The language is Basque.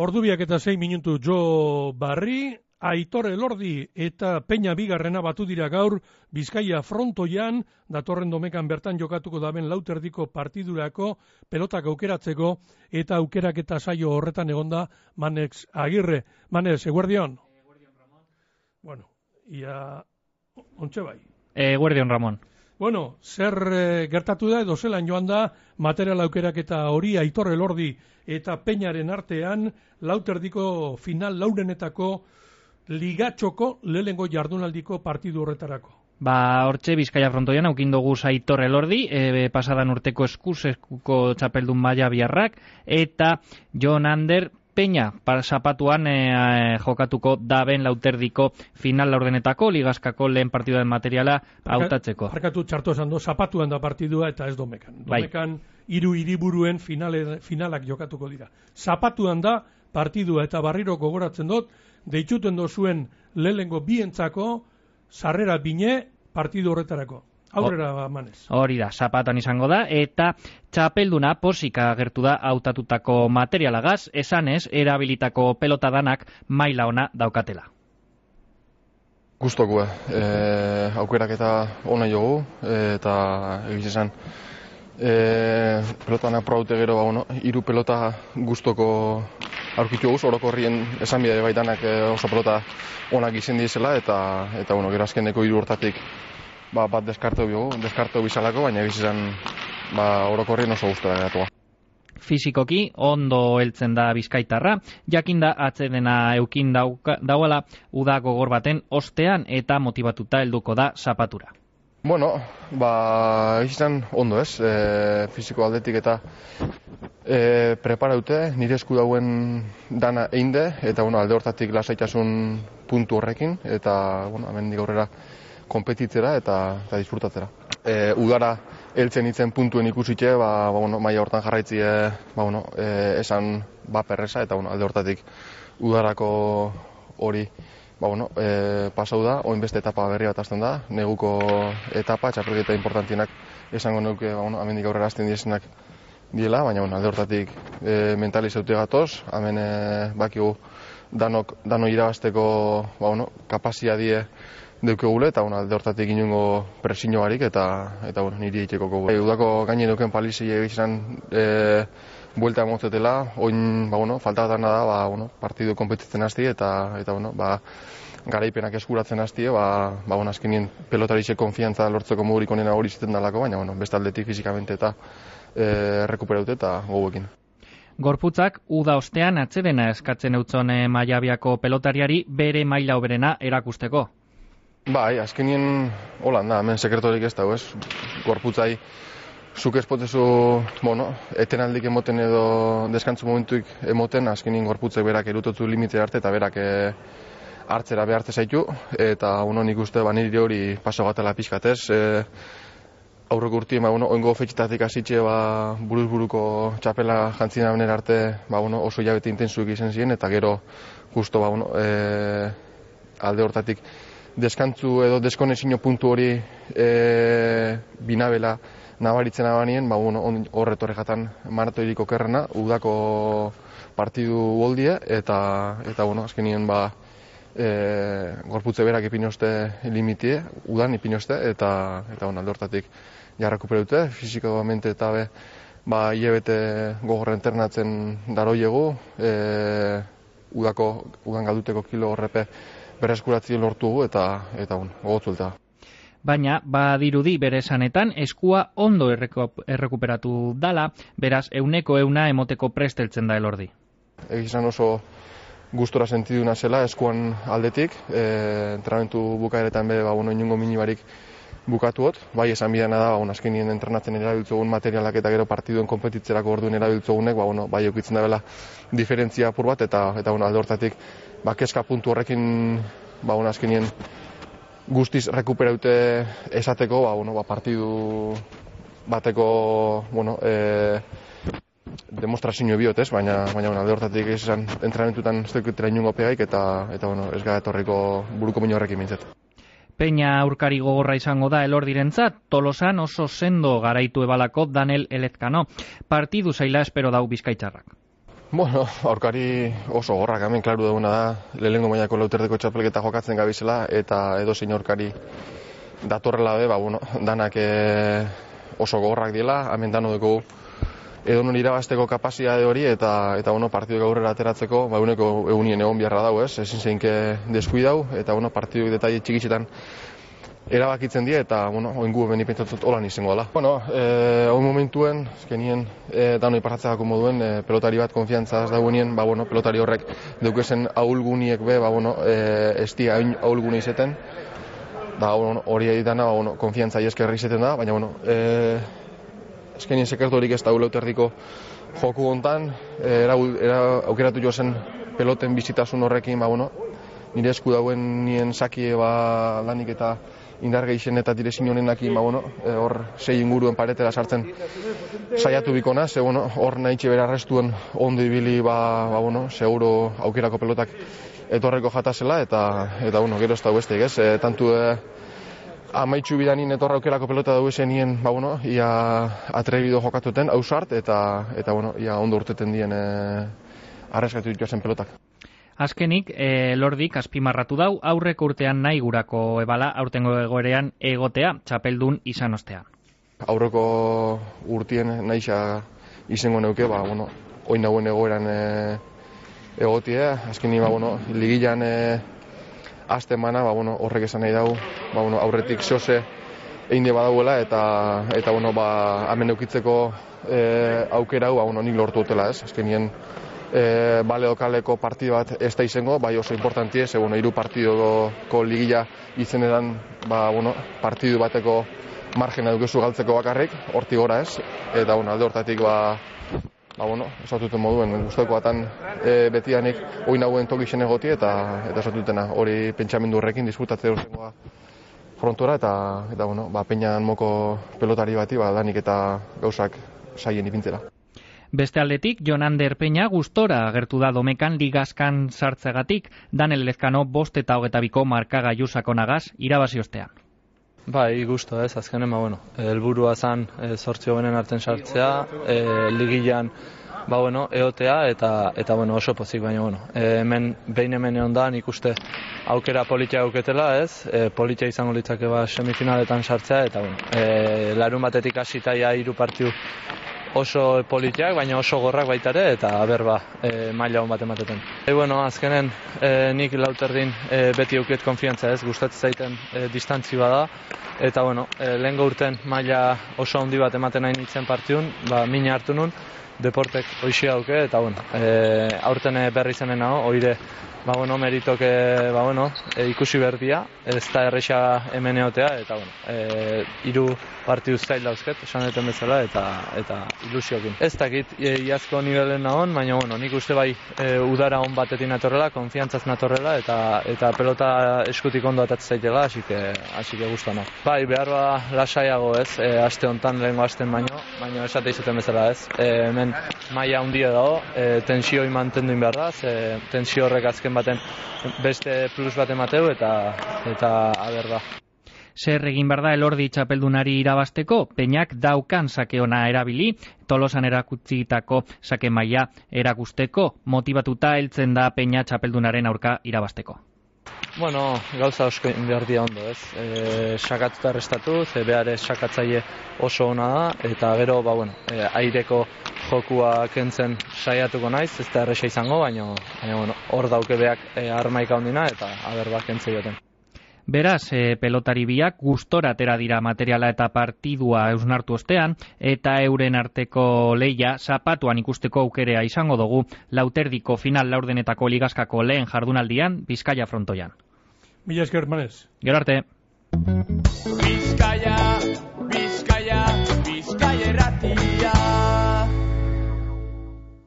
Ordubiak eta 6 minutu jo barri, Aitor Elordi eta Peña Bigarrena batu dira gaur Bizkaia frontoian datorren domekan bertan jokatuko daben lauterdiko partidurako pelotak aukeratzeko eta aukerak eta saio horretan egonda Manex Agirre. Manex, eguerdion? Eguerdion, Ramon. Bueno, ia ontxe bai. Eguerdion, Ramon. Bueno, zer e, gertatu da edo zelan joan da material aukerak eta hori Aitor Elordi eta Peñaren artean lauterdiko final laurenetako ligatxoko lehengo jardunaldiko partidu horretarako. Ba, hortxe Bizkaia frontoian aukin dugu Aitor Elordi, e, pasadan urteko eskusekuko txapeldun maia biarrak, eta John Ander Peña zapatuan e, jokatuko daben lauterdiko final laurdenetako ligazkako lehen partiduen materiala hautatzeko. Parkatu txartu esan do, zapatuan da partidua eta ez domekan. Bai. Domekan hiru hiriburuen finale, finalak jokatuko dira. Zapatuan da partidua eta barriro gogoratzen dut, deitzuten dozuen lehengo bientzako sarrera bine partidu horretarako. Aurrera ba, manez. Hori da, zapatan izango da, eta txapelduna posika agertu da hautatutako materialagaz, esanez, erabilitako pelotadanak maila ona daukatela. Gustoko, eh, aukerak eta ona jogu, eh, eta egiz esan, eh, pelotanak probaute gero, ba, bueno, iru pelota gustoko aurkitu guz, orokorrien esan bide baitanak eh, oso pelota onak izen dizela, eta, eta bueno, gero azkeneko hiru hortatik ba, bat deskartu biogu, deskartu bizalako, baina egiz esan ba, orokorrien oso gustora geratua. Fizikoki ondo heltzen da bizkaitarra, jakinda atsedena eukin dauka, dauala uda gogor baten ostean eta motibatuta helduko da zapatura. Bueno, ba, izan ondo ez, e, fiziko aldetik eta e, preparaute, nire esku dauen dana einde, eta bueno, alde hortatik lasaitasun puntu horrekin, eta bueno, hemen aurrera konpetitzera eta, eta disfrutatzera. E, udara heltzen itzen puntuen ikusitxe, ba, ba, bueno, maia hortan jarraitzi e, ba, bueno, e, esan ba perresa, eta bueno, alde hortatik udarako hori ba, bueno, e, pasau da, oin beste etapa berri bat azten da, neguko etapa, txapelketa importantienak esango neuke, ba, bueno, amendik aurrera azten diesenak diela, baina bueno, alde hortatik e, mentalizaute gatoz, hemen e, bakigu danok, dano irabazteko ba, bueno, kapazia die deukegule, eta bueno, alde hortatik inungo presiño barik, eta, eta bueno, niri egiteko gogu. E, udako gaine duken palizi egizan e, buelta emotzetela, oin, ba, bueno, falta da, ba, bueno, partidu kompetitzen hasti eta, eta, bueno, ba, garaipenak eskuratzen hasti, ba, ba, bueno, azkenien pelotarixe konfiantza lortzeko modurik onena hori ziten dalako, baina, bueno, beste aldetik fizikamente eta e, rekuperaute eta goguekin. Gorputzak uda ostean atsedena eskatzen eutzon e, maiabiako pelotariari bere maila oberena erakusteko. Bai, azkenien holan da, hemen sekretorik ez dago, ez? Gorputzai zuk espotezu, bueno, etenaldik emoten edo deskantzu momentuik emoten, azkenien gorputzek berak erutotu limite arte eta berak e, hartzera behartze zaitu, eta uno nik uste ba niri hori paso gatela pixkatez, e, aurreko urtien, ba, bueno, oingo fetxitatik hasitxe ba, buruz buruko txapela jantzien abner arte ba, bueno, oso jabete intensuik izan ziren, eta gero justo ba, bueno, e, alde hortatik deskantzu edo deskonexio puntu hori e, binabela nabaritzen abanien, ba, bueno, horretorre jatan maratoiriko kerrena, udako partidu goldie, eta, eta bueno, azkenien, ba, e, gorputze berak ipinoste limitie, udan ipinoste, eta, eta bueno, alde hortatik jarrakuperu dute, fizikamente eta be, ba, hilebete gogorren ternatzen daroiegu, e, udako, udan galduteko kilo horrepe berreskuratzen lortugu, eta, eta bueno, gogotzulta baina badirudi bere esanetan eskua ondo errekuperatu dala, beraz euneko euna emoteko presteltzen da elordi. Egizan oso gustora sentiduna zela eskuan aldetik, e, entrenamentu bukaeretan be, ba, bueno, inungo minibarik bukatuot, bai esan bidana da, ba, azkenien entrenatzen erabiltzogun materialak eta gero partiduen kompetitzerako orduen erabiltzogunek, ba, bueno, bai eukitzen da bela diferentzia apur bat, eta, eta bueno, alde hortatik, ba, keska puntu horrekin, ba, bueno, azkenien guztiz rekuperaute esateko, ba, bueno, ba, partidu bateko, bueno, e, demostrazio biot, ez? Baina, baina, bueno, alde hortatik esan entrenamentutan ez dukutera inungo pegaik, eta, eta, bueno, ez gara etorriko buruko minio horrekin mintzat. Peña aurkari gogorra izango da elordirentzat, tolosan oso sendo garaitu ebalako Daniel Elezkano. Partidu zaila espero dau bizkaitzarrak. Bueno, aurkari oso gorrak, hemen klaru duguna da, lehengo mailako lauterdeko txapelketa jokatzen gabizela, eta edo zein aurkari datorrela be, ba, bueno, danak e, oso gorrak diela, hemen dano dugu edo non irabazteko kapazia hori eta eta bueno, partidu gaurrera ateratzeko, ba uneko egunien egon biharra dago, ez? Ezin zeinke deskuidau eta bueno, partidu detaile txikitzetan erabakitzen die eta bueno, oingu beni pentsatzen holan izango dela. Bueno, eh un momentuen, eskenien eh dano iparratzeko moduen e, pelotari bat konfiantza ez dagoenien, ba bueno, pelotari horrek deukezen ahulguniek be, ba bueno, eh estia ahulgune izeten. Bueno, hori dana, ba, bueno, konfiantza ieskerri izeten da, baina, bueno, e, eskenien sekertorik ez da uleuterdiko joku hontan, e, era, era aukeratu jo zen peloten bizitasun horrekin, ba, bueno, nire esku dauen nien saki ba, lanik eta indar gehixen eta direzin honenak ba, bueno, e, hor sei inguruen paretera sartzen saiatu bikona, ze bueno, hor nahi txibera arrestuen ondo ibili, ba, ba, bueno, seguro aukerako pelotak etorreko jatasela eta eta bueno, gero ez da beste, ez? E, tantu e, amaitxu bidanin etorra aukerako pelota dugu esenien, ba, bueno, ia atrebido jokatuten, hausart, eta, eta, bueno, ia ondo urteten dien e, arreskatu dituen pelotak. Azkenik, e, lordik azpimarratu dau, aurrek urtean nahi gurako ebala, aurtengo egoerean egotea, txapeldun izan ostea. Aurreko urtien nahi izango neuke, ba, bueno, oin nagoen egoeran e, egotie, azkeni, ba, bueno, ligilan e, aste mana, ba, bueno, horrek esan nahi dau, ba, bueno, aurretik xose egin badauela eta eta bueno, ba, hemen eukitzeko e, aukera hau, ba, bueno, nik lortu dutela ez, azkenien e, bale okaleko partidu bat ez da izango, bai oso importanti ez, bueno, iru partidoko ligila izen edan, ba, bueno, partidu bateko margena dukezu galtzeko bakarrik, horti gora ez, eta bueno, alde hortatik ba, ba, bueno, esatuten moduen, guztoko batan e, betianik oin hauen tokixen egoti eta eta esatutena hori pentsamendu horrekin disfrutatze urtengoa frontora eta, eta bueno, ba, peinan moko pelotari bati ba, danik eta gauzak saien ipintzela. Beste aldetik, Jon Ander Peña gustora agertu da domekan ligazkan sartzegatik, Daniel Lezkano bost eta hogeta biko markaga jusako nagaz, irabazi ostean. Bai, gusto ez, azkenen, ba, bueno, elburua zan e, sortzio benen arten sartzea, e, ligilan, ba, bueno, eotea, eta, eta, bueno, oso pozik, baina, bueno, e, hemen, behin hemen egon da, nik uste aukera politia auketela, ez, e, politia izango litzake, ba, semifinaletan sartzea, eta, bueno, e, larun batetik asitaia hiru partiu oso politiak, baina oso gorrak baitare, eta ber ba, e, maila hon bat emateten. E, bueno, azkenen, e, nik lauterdin e, beti aukiet konfiantza ez, gustatzen zaiten e, distantzi bada, eta bueno, e, lehen urten maila oso handi bat ematen nahi nintzen partiun, ba, mina hartu nun, deportek hoixi hauke, eta bueno, e, aurten berri zenen hau, oire, ba, bueno, meritok, ba, bueno, e, ikusi berdia, ez da erresa hemen eotea, eta bueno, e, iru partidu zail dauzket, esan bezala, eta eta ilusiokin. Ez dakit, e, iazko nivelen nahon, baina, bueno, nik uste bai e, udara on batetik natorrela, konfiantzaz natorrela, eta eta pelota eskutik ondo atatzen zaitela, hasi que, hasi que guztana. Bai, behar ba lasaiago ez, e, aste hontan lehengo asten baino, baina esate izuten bezala ez. E, hemen maila handia dago, e, tensioi mantendu behar da, ze tensio horrek azken baten beste plus bat emateu, eta, eta aber ba zer egin behar da elordi txapeldunari irabasteko, peinak daukan sakeona erabili, tolosan erakutzitako sake maia erakusteko, motivatuta heltzen da peina txapeldunaren aurka irabasteko. Bueno, gauza osko behar dia ondo, ez? E, sakatuta restatu, ze behar sakatzaile oso ona da, eta gero, ba, bueno, e, aireko jokua kentzen saiatuko naiz, ez da erresa izango, baina, baina bueno, hor dauke behak e, armaika ondina, eta aber bat kentzei joten. Beraz, e, pelotari biak gustora atera dira materiala eta partidua eusnartu ostean, eta euren arteko leia zapatuan ikusteko aukerea izango dugu lauterdiko final laurdenetako ligazkako lehen jardunaldian Bizkaia frontoian. Mila esker, manez. Gero arte. Bizkaia, Bizkaia, Bizkaia erratia.